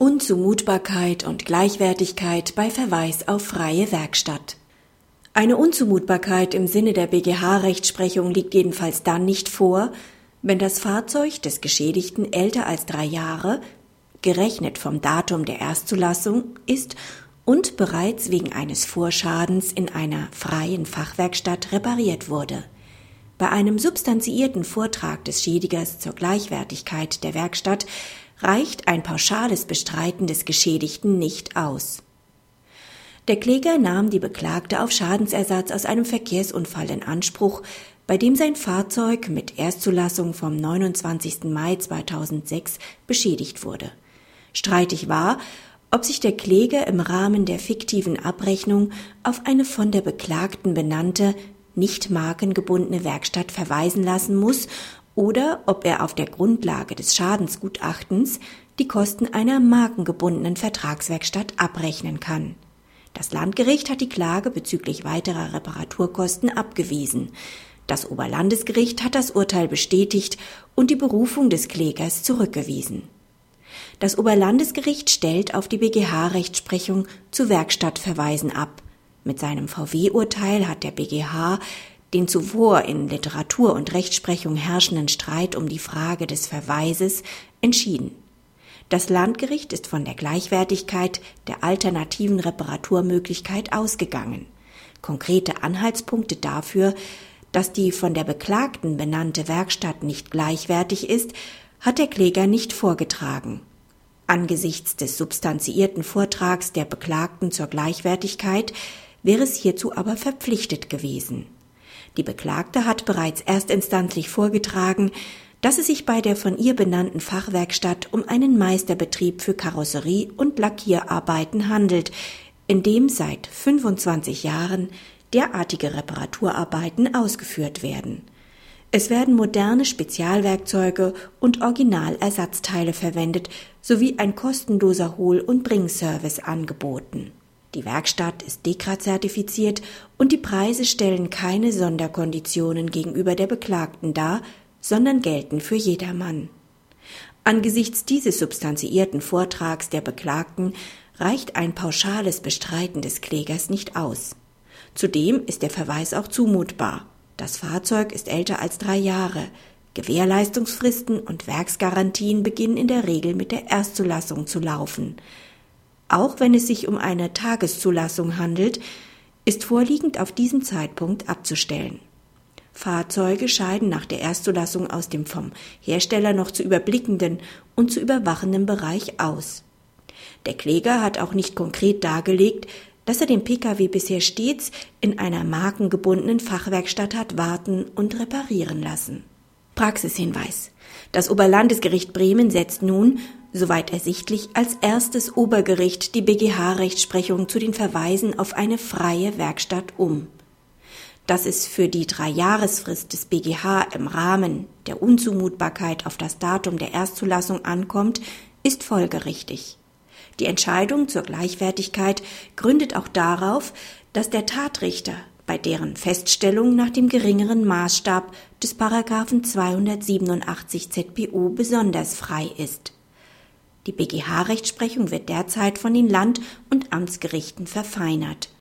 Unzumutbarkeit und Gleichwertigkeit bei Verweis auf freie Werkstatt. Eine Unzumutbarkeit im Sinne der BGH-Rechtsprechung liegt jedenfalls dann nicht vor, wenn das Fahrzeug des Geschädigten älter als drei Jahre, gerechnet vom Datum der Erstzulassung, ist und bereits wegen eines Vorschadens in einer freien Fachwerkstatt repariert wurde. Bei einem substanziierten Vortrag des Schädigers zur Gleichwertigkeit der Werkstatt reicht ein pauschales Bestreiten des Geschädigten nicht aus. Der Kläger nahm die Beklagte auf Schadensersatz aus einem Verkehrsunfall in Anspruch, bei dem sein Fahrzeug mit Erstzulassung vom 29. Mai 2006 beschädigt wurde. Streitig war, ob sich der Kläger im Rahmen der fiktiven Abrechnung auf eine von der Beklagten benannte, nicht markengebundene Werkstatt verweisen lassen muss oder ob er auf der Grundlage des Schadensgutachtens die Kosten einer markengebundenen Vertragswerkstatt abrechnen kann. Das Landgericht hat die Klage bezüglich weiterer Reparaturkosten abgewiesen. Das Oberlandesgericht hat das Urteil bestätigt und die Berufung des Klägers zurückgewiesen. Das Oberlandesgericht stellt auf die BGH-Rechtsprechung zu Werkstattverweisen ab. Mit seinem VW-Urteil hat der BGH den zuvor in Literatur und Rechtsprechung herrschenden Streit um die Frage des Verweises entschieden. Das Landgericht ist von der Gleichwertigkeit der alternativen Reparaturmöglichkeit ausgegangen. Konkrete Anhaltspunkte dafür, dass die von der Beklagten benannte Werkstatt nicht gleichwertig ist, hat der Kläger nicht vorgetragen. Angesichts des substanziierten Vortrags der Beklagten zur Gleichwertigkeit wäre es hierzu aber verpflichtet gewesen. Die Beklagte hat bereits erstinstanzlich vorgetragen, dass es sich bei der von ihr benannten Fachwerkstatt um einen Meisterbetrieb für Karosserie- und Lackierarbeiten handelt, in dem seit 25 Jahren derartige Reparaturarbeiten ausgeführt werden. Es werden moderne Spezialwerkzeuge und Originalersatzteile verwendet sowie ein kostenloser Hohl- und Bringservice angeboten. Die Werkstatt ist DEKRA-zertifiziert und die Preise stellen keine Sonderkonditionen gegenüber der Beklagten dar, sondern gelten für jedermann. Angesichts dieses substanziierten Vortrags der Beklagten reicht ein pauschales Bestreiten des Klägers nicht aus. Zudem ist der Verweis auch zumutbar. Das Fahrzeug ist älter als drei Jahre. Gewährleistungsfristen und Werksgarantien beginnen in der Regel mit der Erstzulassung zu laufen. Auch wenn es sich um eine Tageszulassung handelt, ist vorliegend auf diesen Zeitpunkt abzustellen. Fahrzeuge scheiden nach der Erstzulassung aus dem vom Hersteller noch zu überblickenden und zu überwachenden Bereich aus. Der Kläger hat auch nicht konkret dargelegt, dass er den Pkw bisher stets in einer markengebundenen Fachwerkstatt hat warten und reparieren lassen. Praxishinweis. Das Oberlandesgericht Bremen setzt nun soweit ersichtlich, als erstes Obergericht die BGH-Rechtsprechung zu den Verweisen auf eine freie Werkstatt um. Dass es für die Dreijahresfrist des BGH im Rahmen der Unzumutbarkeit auf das Datum der Erstzulassung ankommt, ist folgerichtig. Die Entscheidung zur Gleichwertigkeit gründet auch darauf, dass der Tatrichter bei deren Feststellung nach dem geringeren Maßstab des Paragraphen 287 ZPO besonders frei ist. Die BGH-Rechtsprechung wird derzeit von den Land- und Amtsgerichten verfeinert